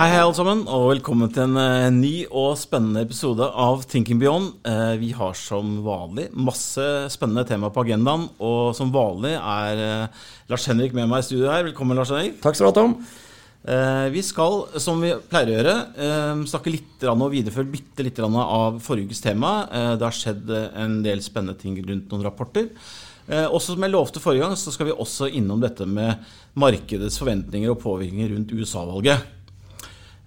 Hei, hei, alle sammen, og velkommen til en eh, ny og spennende episode av Thinking Beyond. Eh, vi har som vanlig masse spennende tema på agendaen, og som vanlig er eh, Lars Henrik med meg i studio her. Velkommen, Lars Henrik. Takk skal du ha, Tom. Eh, vi skal, som vi pleier å gjøre, eh, snakke litt og videreføre bitte litt av forrige ukes tema. Eh, det har skjedd en del spennende ting rundt noen rapporter. Også som jeg lovte forrige gang, så skal vi også innom dette med markedets forventninger og påvirkninger rundt USA-valget.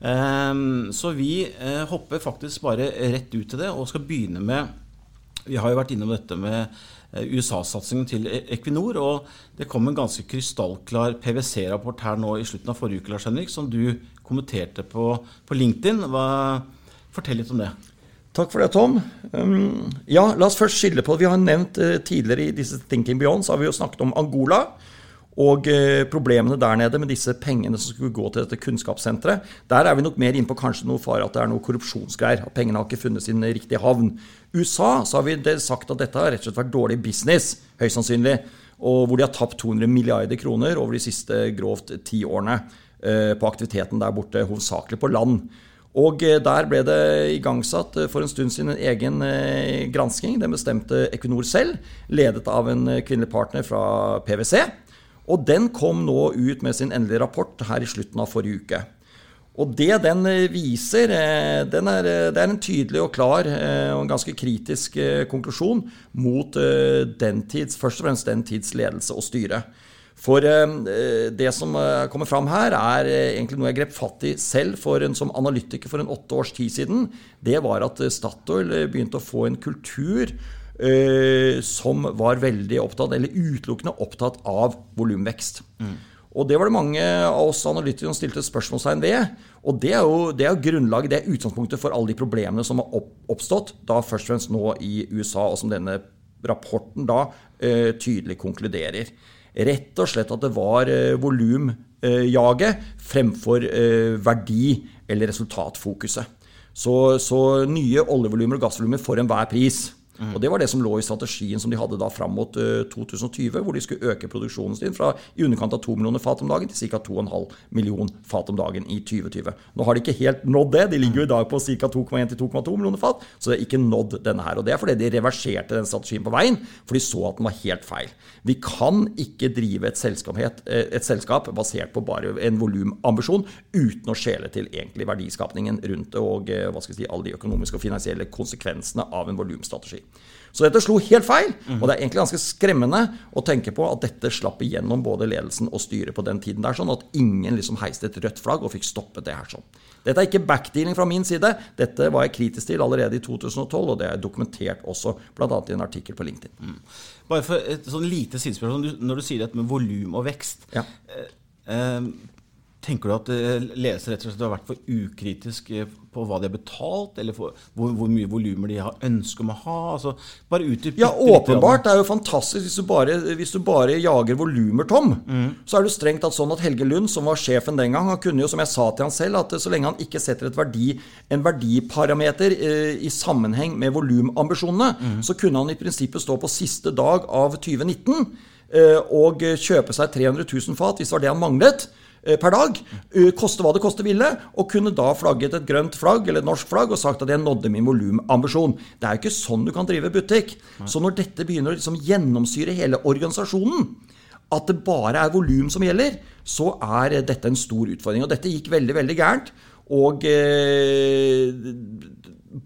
Ehm, så vi eh, hopper faktisk bare rett ut til det og skal begynne med Vi har jo vært innom dette med eh, USA-satsingen til e- Equinor. Og det kom en ganske krystallklar PwC-rapport her nå i slutten av forrige uke, Lars Henrik, som du kommenterte på, på LinkedIn. Hva, fortell litt om det. Takk for det, Tom. Um, ja, la oss først skille på Vi har nevnt uh, tidligere i disse Thinking Beyond så har vi jo snakket om Angola. Og eh, problemene der nede med disse pengene som skulle gå til dette kunnskapssenteret, der er vi nok mer inne på kanskje noe fare at det er noe korrupsjonsgreier. At pengene har ikke funnet sin riktige havn. USA så har vi sagt at dette har rett og slett vært dårlig business, høyst sannsynlig. Og hvor de har tapt 200 milliarder kroner over de siste grovt ti årene eh, på aktiviteten der borte, hovedsakelig på land. Og eh, der ble det igangsatt for en stund siden en egen gransking. Den bestemte Equinor selv, ledet av en kvinnelig partner fra PwC. Og den kom nå ut med sin endelige rapport her i slutten av forrige uke. Og det den eh, viser, eh, den er, eh, det er en tydelig og klar og en ganske kritisk konklusjon mot tids, først og fremst den tids ledelse og styre. For det som kommer fram her, er egentlig noe jeg grep fatt i selv for en, som analytiker for en åtte års tid siden. Det var at Statoil begynte å få en kultur som var veldig opptatt, eller utelukkende opptatt av volumvekst. Mm. Og det var det mange av oss analytikere som stilte spørsmålstegn ved. Og det er jo, det er grunnlaget, det er utgangspunktet for alle de problemene som har oppstått, da først og fremst nå i USA, og som denne rapporten da eh, tydelig konkluderer. Rett og slett at det var eh, volumjaget eh, fremfor eh, verdi- eller resultatfokuset. Så, så nye oljevolumer og gassvolumer for enhver pris. Mm. Og Det var det som lå i strategien som de hadde da fram mot uh, eh, 2020, hvor de skulle øke produksjonen sin fra i underkant av 2 millioner fat om dagen til ca. 2,5 million fat om dagen i 2020. Nå har de ikke helt nådd det. De ligger jo i dag på ca. 2,1 2,2 millioner fat, så de har ikke nådd denne her. Og Det er fordi de reverserte den strategien på veien, for de så at den var helt feil. Vi kan ikke drive et selskap, eh, et selskap basert på bare en volumambisjon uten å skjele til egentlig verdiskapningen rundt det og eh, hva skal jeg si, alle de økonomiske og finansielle konsekvensene av en volumstrategi. Så dette slo helt feil. Og det er egentlig ganske skremmende å tenke på at dette slapp igjennom både ledelsen og styret på den tiden der, sånn at ingen liksom heiste et rødt flagg og fikk stoppet det her sånn. Dette er ikke backdealing fra min side. Dette var jeg kritisk til allerede i 2012, og det er dokumentert også bl.a. i en artikkel på LinkedIn. Mm. Bare for et sånn lite sidespørsmål. Når du sier dette med volum og vekst ja. eh, eh, Tenker du at leser ledelse rett og slett har vært for ukritisk eh, på hva de har betalt, eller for hvor, hvor mye volumer de har ønske om å ha? Altså, bare utdyp Ja, åpenbart. Det er jo fantastisk hvis du bare, hvis du bare jager volumer, Tom. Mm. Så er det jo strengt tatt sånn at Helge Lund, som var sjefen den gang, han kunne jo, som jeg sa til han selv, at så lenge han ikke setter verdi, en verdiparameter eh, i sammenheng med volumambisjonene, mm. så kunne han i prinsippet stå på siste dag av 2019 eh, og kjøpe seg 300 000 fat, hvis det var det han manglet. Eh, per dag. Eh, koste hva det koste ville. Og kunne da flagget et grønt flagg eller et norsk flagg og sagt at jeg nådde min volumambisjon. Det er jo ikke sånn du kan drive butikk. Så når dette begynner å liksom gjennomsyre hele organisasjonen, at det bare er volum som gjelder, så er dette en stor utfordring. Og dette gikk veldig, veldig gærent. Og eh,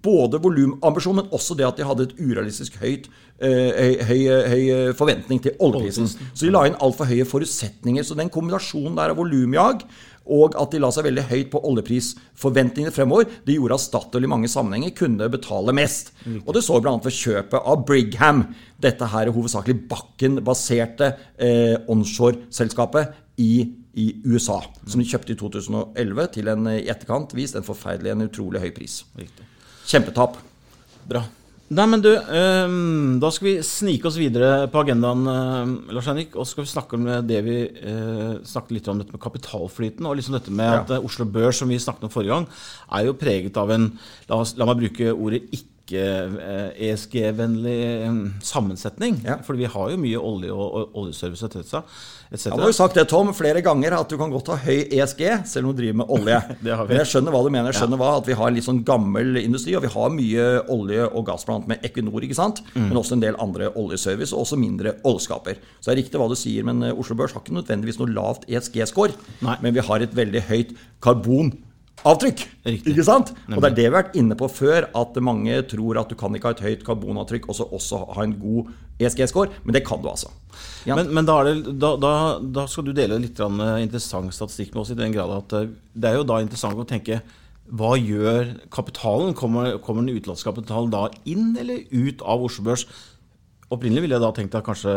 både volumambisjon, men også det at de hadde et urealistisk høyt, høy, høy, høy, forventning til oljeprisen. Så de la inn altfor høye forutsetninger. Så den kombinasjonen der av volumjag og at de la seg veldig høyt på oljeprisforventningene fremover, det gjorde at Statoil i mange sammenhenger kunne betale mest. Og det så bl.a. ved kjøpet av Brigham, dette her hovedsakelig Bakken-baserte eh, onshore-selskapet i i USA, som de kjøpte i 2011 til en i etterkant vist en forferdelig, en utrolig høy pris. Riktig. Kjempetap. Bra. Nei, men du, um, Da skal vi snike oss videre på agendaen, uh, Lars Henrik. Og så skal vi snakke om det vi uh, snakket litt om dette med kapitalflyten. Og liksom dette med ja. at uh, Oslo Børs, som vi snakket om forrige gang, er jo preget av en La, la meg bruke ordet ikke ikke-ESG-vennlig sammensetning. Ja. For vi har jo mye olje og, og oljeservice etc. Ja, Jeg har jo sagt det, Tom, flere ganger at du kan godt ha høy ESG selv om du driver med olje. Det har vi. Men jeg skjønner hva du mener. Jeg skjønner hva, At vi har litt sånn gammel industri, og vi har mye olje og gass, annet med Equinor, ikke sant? Mm. men også en del andre oljeservice, og også mindre oljeskaper. Så det er riktig hva du sier, men eh, Oslo Børs har ikke nødvendigvis noe lavt ESG-score, men vi har et veldig høyt karbonavtrykk. Riktig. Ikke sant? Og det er det vi har vært inne på før, at mange tror at du kan ikke ha et høyt karbonavtrykk og så også ha en god ESG-score, men det kan du altså. Ja. Men, men da, det, da, da, da skal du dele litt eh, interessant statistikk med oss, i den grad at eh, det er jo da interessant å tenke hva gjør kapitalen? Kommer, kommer den utenlandske kapitalen da inn eller ut av Oslo Børs? Opprinnelig ville jeg da tenkt at kanskje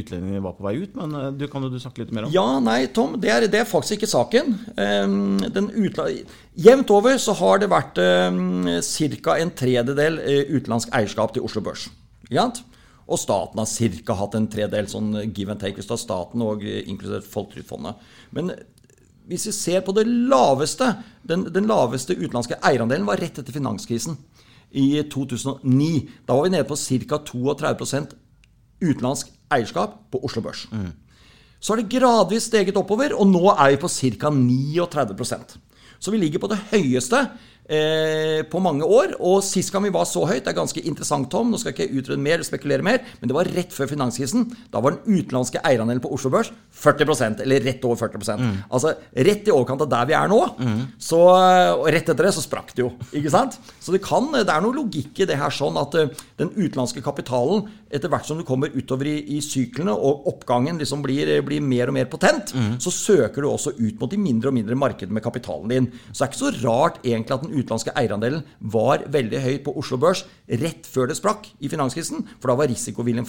utlendinger var på vei ut, men eh, du kan jo du snakke litt mer om? Ja, nei, Tom, det er, det er faktisk ikke saken. Den utla Jevnt over så har det vært um, ca. en tredjedel eh, utenlandsk eierskap til Oslo Børs. Og staten har ca. hatt en tredel sånn give and take hvis du har staten og eh, inkludert Folketrygdfondet. Men hvis vi ser på det laveste Den, den laveste utenlandske eierandelen var rett etter finanskrisen i 2009. Da var vi nede på ca. 32% utenlandsk eierskap på Oslo Børs. Så har det gradvis steget oppover, og nå er vi på ca. 39% Så vi ligger på det høyeste eh, på mange år. Og sist gang vi var så høyt, det er ganske interessant, Tom, nå skal jeg ikke utrede mer, spekulere mer, men det var rett før finanskrisen. Da var den utenlandske eierandelen på Oslo Børs 40% eller rett over 40% Altså rett i overkant av der vi er nå. Så, og rett etter det så sprakk det jo, ikke sant? Så det kan, det er noe logikk i det her sånn at eh, den utenlandske kapitalen, etter hvert som du kommer utover i, i syklene og oppgangen liksom blir, blir mer og mer potent, så søker du også ut mot de mindre og mindre markedene med kapitalen din. Så det er ikke så rart egentlig at den utenlandske eierandelen var veldig høy på Oslo Børs rett før det sprakk i finanskrisen, for da var risikoviljen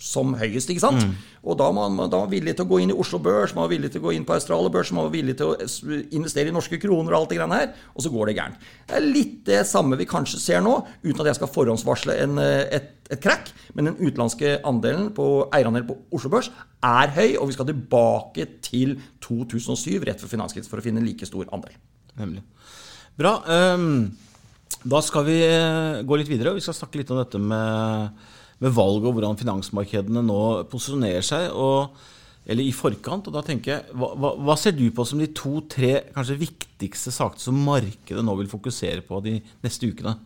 som høyest, ikke sant? Og da var man, da var villig til å gå inn i Oslo Børs, man var villig til å gå inn på Australia Børs, man var villig til å investere i norske kroner og alt det greiene her, og så går det gærent. Det er litt det samme vi kanskje ser nå, uten at jeg skal forhåndsvarsle en, eh, et, et krakk, men den utenlandske andelen på eierandelen på Oslo Børs er høy, og vi skal tilbake til 2007, rett før finanskrisen, for å finne en like stor andel. Nemlig. Bra. ehm, da skal vi eh, gå litt videre, og vi skal snakke litt om dette med, med valg og hvordan finansmarkedene nå posisjonerer seg. Og, eller i forkant. og da tenker jeg, hva, hva, hva ser du på som de to-tre kanskje viktigste sakene som markedet nå vil fokusere på de neste ukene?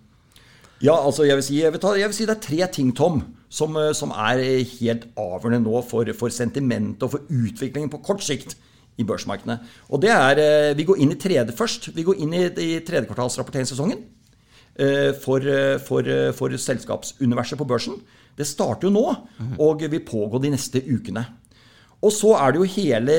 Ja, altså jeg vil si, jeg vil ta, jeg vil si det er tre ting, Tom, som, eh, som er helt avgjørende nå for, for sentimentet og for utviklingen på kort sikt i børsmarkedene. Og det er eh, Vi går inn i tredje først. Vi går inn i, i tredjekvartalsrapporteringssesongen eh, for, eh, for, for selskapsuniverset på børsen. Det starter jo nå og vil pågå de neste ukene. Og så er det jo hele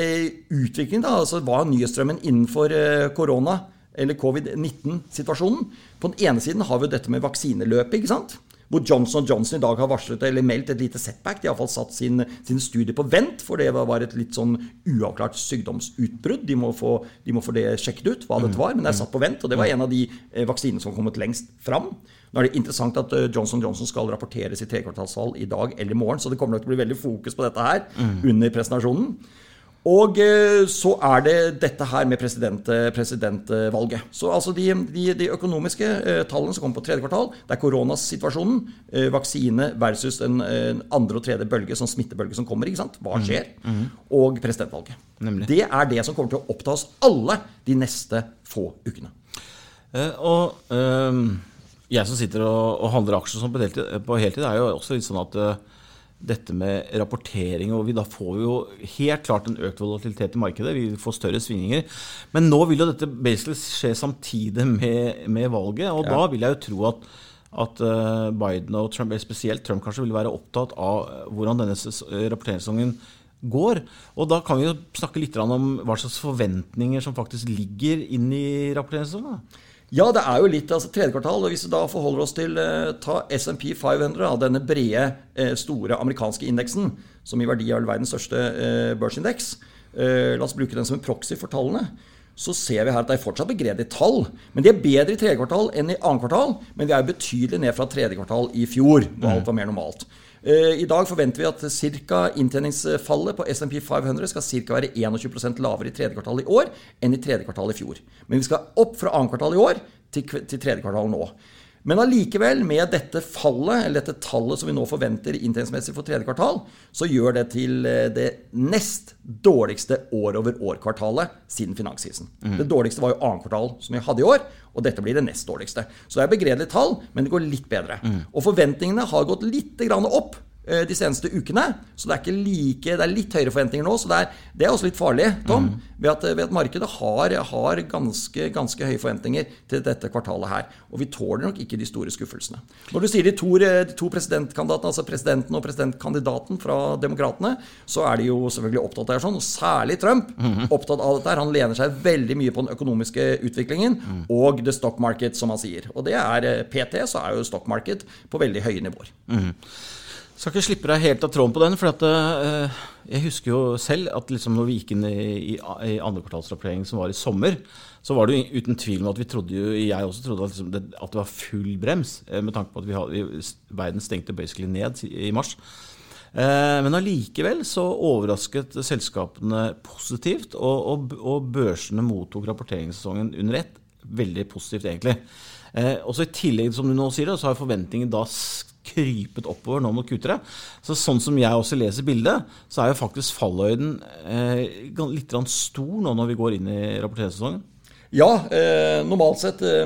utviklingen, da, altså hva er nyhetsstrømmen innenfor korona, eller covid-19-situasjonen. På den ene siden har vi jo dette med vaksineløpet, ikke sant? Hvor Johnson Johnson i dag har varslet eller meldt et lite setback. De har iallfall satt sin, sin studie på vent, for det var et litt sånn uavklart sykdomsutbrudd. De må få, de må få det sjekket ut, hva dette var, men det er satt på vent. Og det var en av de eh, vaksinene som har kommet lengst fram. Nå er det interessant at eh, Johnson Johnson skal rapportere sitt trekvartalsfall i dag eller i morgen, så det kommer nok til å bli veldig fokus på dette her under presentasjonen. Og eh, så er det dette her med president, eh, presidentvalget. Så altså de, de, de økonomiske eh, tallene som kommer på tredje kvartal, det er koronasituasjonen, vaksine versus en, en andre og tredje bølge, sånn smittebølge som kommer. ikke sant? Hva skjer? Og presidentvalget. Nemlig. Det er det som kommer til å oppta oss alle de neste få ukene. Eh, og ehm, jeg som sitter og, og handler aksjer på, heltid, på heltid, er jo også litt sånn at eh, dette med rapportering og vi Da får vi jo helt klart en økt volatilitet i markedet. Vi får større svingninger. Men nå vil jo dette basically skje samtidig med, med valget. Og da vil jeg jo tro at, at eh, Biden og Trump, spesielt Trump, kanskje vil være opptatt av hvordan denne eh, rapporteringssesongen går. Og da kan vi jo snakke litt om hva slags forventninger som faktisk ligger inn i rapporteringssesongen. Ja, det er jo litt altså tredje kvartal. og Hvis vi da forholder oss til eh, ta SMP 500, da, denne brede, eh, store amerikanske indeksen, som i verdi er verdens største eh, børsindeks, eh, la oss bruke den som en proxy for tallene, så ser vi her at det er fortsatt begredelige tall. Men de er bedre i tredje kvartal enn i annet kvartal, men vi er jo betydelig ned fra tredje kvartal i fjor, hvor alt var mer normalt. Eh, I dag forventer vi at cirka inntjeningsfallet på SMP 500 skal cirka være 21% lavere i tredje kvartal i år enn i tredje kvartal i fjor. Men vi skal opp fra annet kvartal i år til, til tredje kvartal nå. Men allikevel, med dette fallet, eller dette tallet som vi nå forventer inntektsmessig for tredje kvartal, så gjør det til eh, det nest dårligste år-over-år-kvartalet siden finanskrisen. Mm. Det dårligste var jo annet kvartal som vi hadde i år, og dette blir det nest dårligste. Så det er begredelige tall, men det går litt bedre. Mm. Og forventningene har gått litt opp de seneste ukene. Så det er ikke like, det er litt høyere forventninger nå. Så det er, det er også litt farlig, Tom, mm. ved, at, ved, at, markedet har, har ganske, ganske, høye forventninger til dette kvartalet her. Og vi tåler nok ikke de store skuffelsene. Når du sier de to, de to presidentkandidatene, altså presidenten og presidentkandidaten fra Demokratene, så er de jo selvfølgelig opptatt av det sånn, og særlig Trump mm. opptatt av dette. her. Han lener seg veldig mye på den økonomiske utviklingen mm. og the stock market, som han sier. Og det er eh, PT, så er jo stock market på veldig høye nivåer. Skal ikke slippe deg helt av tråden på den. For at, uh, jeg husker jo selv at liksom når vi gikk inn i, i, i andrekvartalsrapporteringen som var i sommer, så var det jo uten tvil om at vi trodde jo, jeg også trodde at, liksom det, at det, var full brems, eh, med tanke på at vi hadde, vi, verden stengte basically ned i mars. Uh, men allikevel så overrasket selskapene positivt, og, og, og børsene mottok rapporteringssesongen under ett. Veldig positivt, egentlig. Uh, også I tillegg, som du nå sier, så har forventningen da krypet oppover nå mot Q3. Så sånn som jeg også leser bildet, så er jo faktisk fallhøyden eh, litt stor nå når vi går inn i rapporteringssesongen. Ja, eh, normalt sett. Eh,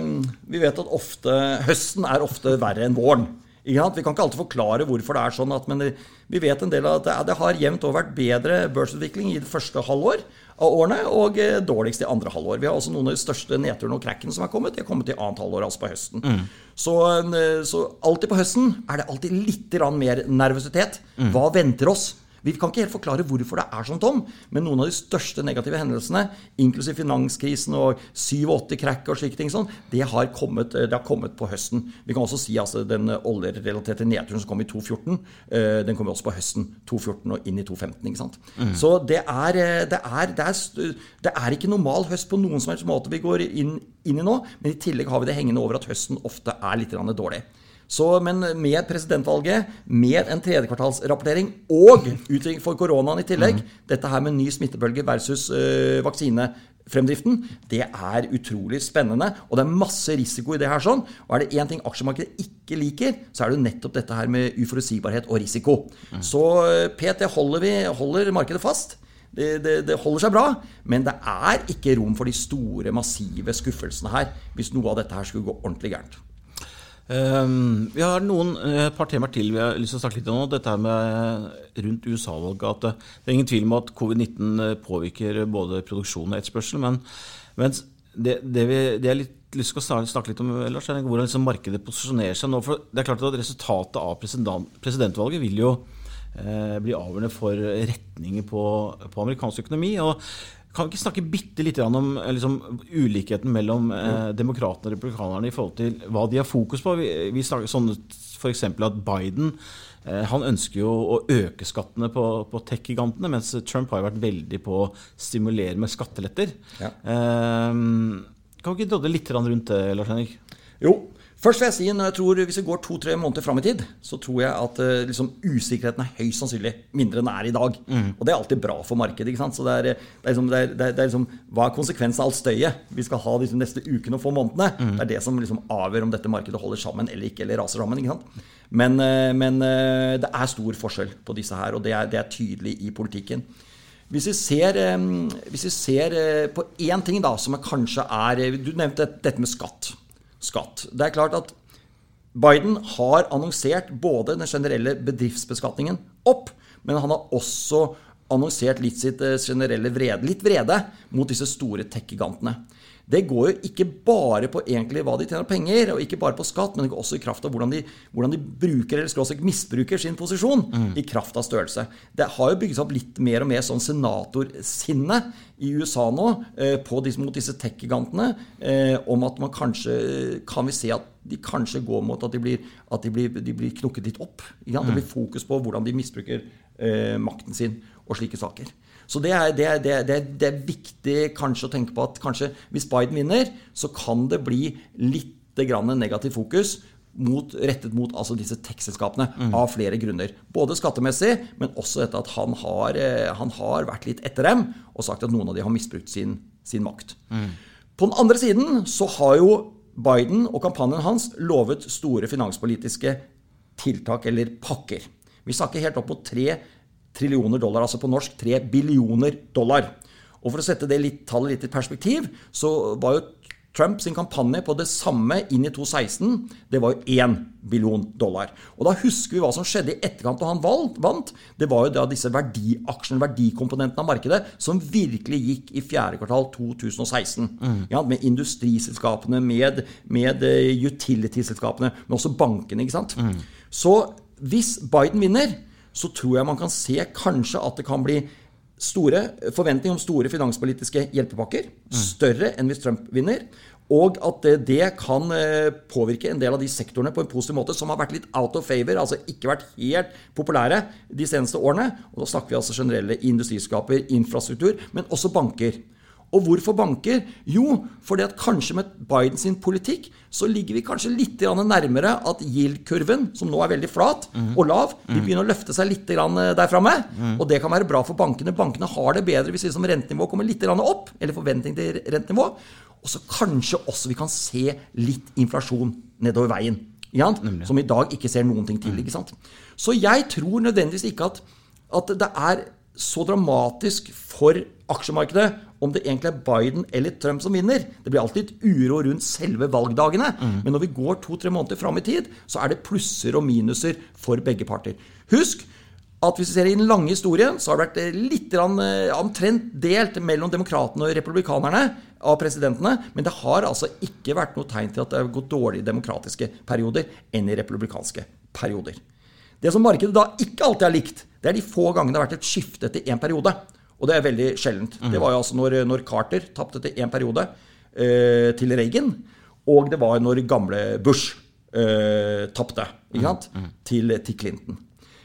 vi vet at ofte, høsten er ofte verre enn våren. Vi kan ikke alltid forklare hvorfor det er sånn, at, men vi vet en del av at det, har jevnt over vært bedre børsutvikling i det første halvår av årene, og eh, dårligst i andre halvår. Vi har også noen av de største nedturene og crackene som har kommet. De har kommet i annet halvår, altså på høsten. Mm. Så, eh, så, alltid på høsten er det alltid litt mer nervøsitet. Mm. Hva venter oss? Vi kan ikke helt forklare hvorfor det er sånn, Tom, men noen av de største negative hendelsene, inklusiv finanskrisen og 87-crack og slike ting, sånn, det, har kommet, det har kommet på høsten. Vi kan også si altså den oljerelaterte nedturen som kom i 2014, eh, den kom også på høsten 2014 og inn i 2015. ikke sant? Mm. Så det er, eh, det, er, det, er, det er, ikke normal høst på noen som helst måte vi går inn, inn i nå, men i tillegg har vi det hengende over at høsten ofte er litt dårlig. Så, men med presidentvalget, med en tredjekvartalsrapportering og utvikling for koronaen i tillegg, mm. dette her med ny smittebølge versus øh, vaksinefremdriften, det er utrolig spennende. Og det er masse risiko i det her. sånn, og Er det én ting aksjemarkedet ikke liker, så er det jo nettopp dette her med uforutsigbarhet og risiko. Mm. Så øh, PT holder, vi, holder markedet fast. Det, det, det, holder seg bra, men det er ikke rom for de store, massive skuffelsene her hvis noe av dette her skulle gå ordentlig gærent. Um, vi har noen, eh, et par temaer til vi har lyst til å snakke litt om. Dette med rundt USA-valget. at Det er ingen tvil om at covid-19 eh, påvirker både produksjon og etterspørsel. Men, mens det, det, vi, det jeg litt lyst til å snakke litt om Lars, er hvordan liksom markedet posisjonerer seg nå. for det er klart at Resultatet av president, presidentvalget vil jo eh, bli avgjørende for retninger på, på amerikansk økonomi. og kan vi ikke snakke bitte litt om eh, liksom, ulikheten mellom eh, demokratene og republikanerne i forhold til hva de har fokus på? Vi, vi snakker sånn f.eks. at Biden eh, han ønsker jo å øke skattene på, på tech-gigantene, mens Trump har jo vært veldig på å stimulere med skatteletter. Ja. Eh, kan vi ikke drodle litt rundt det, Lars Henrik? Jo, Først vil jeg si, når jeg tror, Hvis vi går to-tre måneder fram i tid, så tror jeg at uh, liksom, usikkerheten er høyst sannsynlig mindre enn den er i dag. Mm. Og det er alltid bra for markedet. ikke sant? Så det er, det er, liksom, det er, det er liksom, Hva er konsekvensen av alt støyet vi skal ha de neste ukene og få månedene? Mm. Det er det som liksom avgjør om dette markedet holder sammen eller ikke, eller raser sammen. ikke sant? Men, uh, men uh, det er stor forskjell på disse her, og det er, det er tydelig i politikken. Hvis vi ser, hvis vi ser på én ting da, som kanskje er Du nevnte dette med skatt skatt. Det er klart at Biden har annonsert både den generelle bedriftsbeskatningen opp, men han har også annonsert litt sitt eh, generelle vrede, litt vrede mot disse store tech-gigantene det går jo ikke bare på egentlig hva de tjener penger, og ikke bare på skatt, men også i kraft av hvordan de, hvordan de bruker eller skråstrek misbruker sin posisjon mm. i kraft av størrelse. Det har jo bygget seg opp litt mer og mer sånn senatorsinne i USA nå eh, disse, mot disse tech-gigantene eh, om at man kanskje kan vi se at de kanskje går mot at de blir, at de blir, de blir knukket litt opp. Det mm. blir fokus på hvordan de misbruker eh, makten sin og slike saker. Så det er, det, er, det, er, det er, viktig kanskje å tenke på at kanskje hvis Biden vinner, så kan det bli litt negativ fokus mot, rettet mot altså disse tech-selskapene mm. av flere grunner. Både skattemessig, men også dette at han har, eh, han har, vært litt etter dem og sagt at noen av dem har misbrukt sin, sin makt. Mm. På den andre siden så har jo Biden og kampanjen hans lovet store finanspolitiske tiltak eller pakker. Vi snakker helt opp mot 3 trillioner dollar, altså på norsk 3 billioner dollar. Og For å sette det litt, tallet litt i perspektiv, så var jo Trump sin kampanje på det samme inn i 2016, det var jo 1 billion dollar. Og Da husker vi hva som skjedde i etterkant da han vant. Det var jo da disse verdiaksjene, verdikomponentene av markedet, som virkelig gikk i fjerde kvartal 2016. Mm. Ja, med industriselskapene, med, med eh, utility-selskapene, men også bankene. ikke sant? Mm. Så hvis Biden vinner, så tror jeg man kan se kanskje at det kan bli store forventninger om store finanspolitiske hjelpepakker. Større enn hvis Trump vinner. Og at det kan eh, påvirke en del av de sektorene på en positiv måte som har vært litt out of favor, altså ikke vært helt populære de seneste årene. Og da snakker vi altså generelle industriskaper, infrastruktur, men også banker. Og hvorfor banker? Jo, fordi at kanskje med Bidens politikk så ligger vi kanskje litt nærmere at yield-kurven, som nå er veldig flat og lav, vil begynne å løfte seg litt der framme. Og det kan være bra for bankene. Bankene har det bedre hvis liksom rentenivået kommer litt opp, eller forventning til rentenivå. Og så kanskje også vi kan se litt inflasjon nedover veien. Som i dag ikke ser noen ting til. ikke sant? Så jeg tror nødvendigvis ikke at, at det er så dramatisk for aksjemarkedet om det egentlig er Biden eller Trump som vinner. Det blir alltid uro rundt selve valgdagene. Mm. Men når vi går to-tre måneder fram i tid, så er det plusser og minuser for begge parter. Husk at hvis vi ser i den lange historien, så har det vært litt eh, omtrent delt mellom demokratene og republikanerne av presidentene. Men det har altså ikke vært noe tegn til at det har gått dårlig i demokratiske perioder enn i republikanske perioder. Det som markedet da ikke alltid har likt, det er de få gangene det har vært et skifte etter én periode. Og det er veldig sjeldent. Mm. Det var jo altså når, når Carter tapte etter én periode eh, til Reagan, og det var når gamle Bush eh, tapte mm. mm. til, til, Clinton.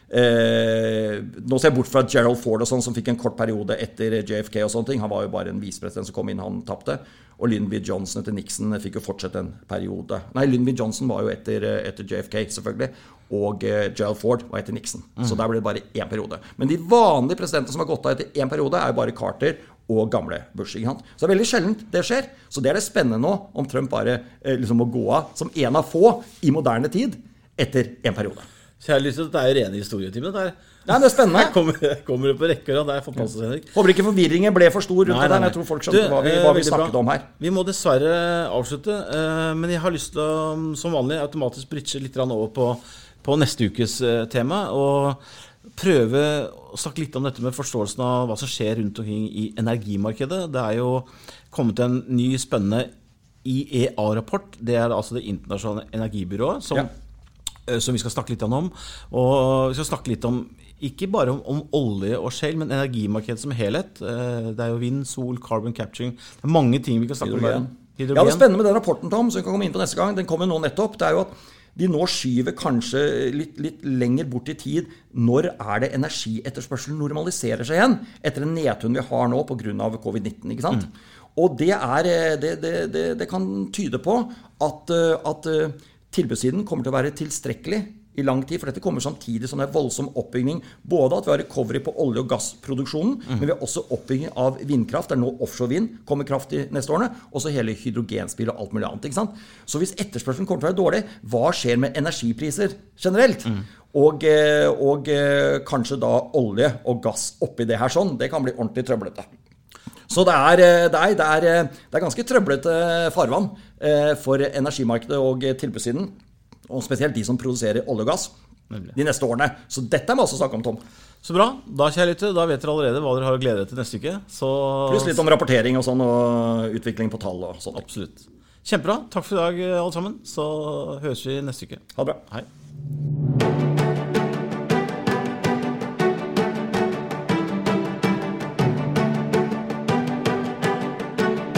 Eh, nå ser jeg bort fra Gerald Ford og sånn, som fikk en kort periode etter JFK. og sånne ting. Han var jo bare en visepresident som kom inn, han tapte. Og Lyndby Johnson etter Nixon fikk jo fortsette en periode. Nei, Lyndby Johnson var jo etter, etter JFK, selvfølgelig og eh, Gerald Ford var etter Nixon. Mm. Så der ble det bare én periode. Men de vanlige presidentene som har gått av etter én periode, er jo bare Carter og gamle Bush. ikke sant? Så det er veldig sjeldent det skjer. Så det er det spennende nå, om Trump bare eh, liksom må gå av som en av få i moderne tid etter en periode. Kjære at det er jo rene historietimen. Det er Nei, det er spennende. Her kommer, kommer på rekke og Det er fantastisk, Henrik. Håper ikke forvirringen ble for stor rundt nei, nei, nei. det. Jeg tror folk skjønte hva vi, hva vi snakket bra. om her. Vi må dessverre avslutte, eh, men jeg har lyst til å, som vanlig, automatisk bridge litt over på på neste ukes eh, tema. Og prøve å snakke litt om dette med forståelsen av hva som skjer rundt omkring i energimarkedet. Det er jo kommet en ny spennende IEA-rapport. Det er altså det internasjonale energibyrået. Som, ja. Eh, som, vi skal snakke litt om. Og vi skal snakke litt om ikke bare om, om olje og shale, men energimarkedet som helhet. Eh, det er jo vind, sol, carbon capturing. Det er mange ting vi kan snakke Hydrogen. om. Hydrogen. Ja, Det er spennende med den rapporten Tom, som vi kan komme inn på neste gang. Den kommer nå nettopp. Det er jo at de nå skyver kanskje litt, litt, lenger bort i tid. Når er det energietterspørselen normaliserer seg igjen? Etter en nedtun vi har nå pga. covid-19. ikke sant? Mm. Og det, er, det, det, det, kan tyde på at, at tilbudssiden kommer til å være tilstrekkelig i lang tid. For dette kommer samtidig som det er voldsom oppbygging. Både at vi har recovery på olje- og gassproduksjonen, mm. men vi har også oppbygging av vindkraft. Det er nå offshore vind kommer kraft de neste årene. Og så hele hydrogenspill og alt mulig annet. ikke sant? Så hvis etterspørselen kommer til å være dårlig, hva skjer med energipriser generelt? Mm. Og, eh, og, eh, kanskje da olje og gass oppi det her sånn. Det kan bli ordentlig trøblete. Så det er, eh, det, er, det, er, det er, ganske trøblete farvann for energimarkedet og tilbudssiden. Og spesielt de som produserer olje og gass de neste årene. Så dette er masse å snakke om, Tom. Så bra. Da kjære lytter, da vet dere allerede hva dere har å glede dere til neste uke. Så... Pluss litt om rapportering og sånn, og utvikling på tall og sånn. Absolutt. Kjempebra. Takk for i dag, alle sammen. Så høres vi neste uke. Ha det bra. Hei.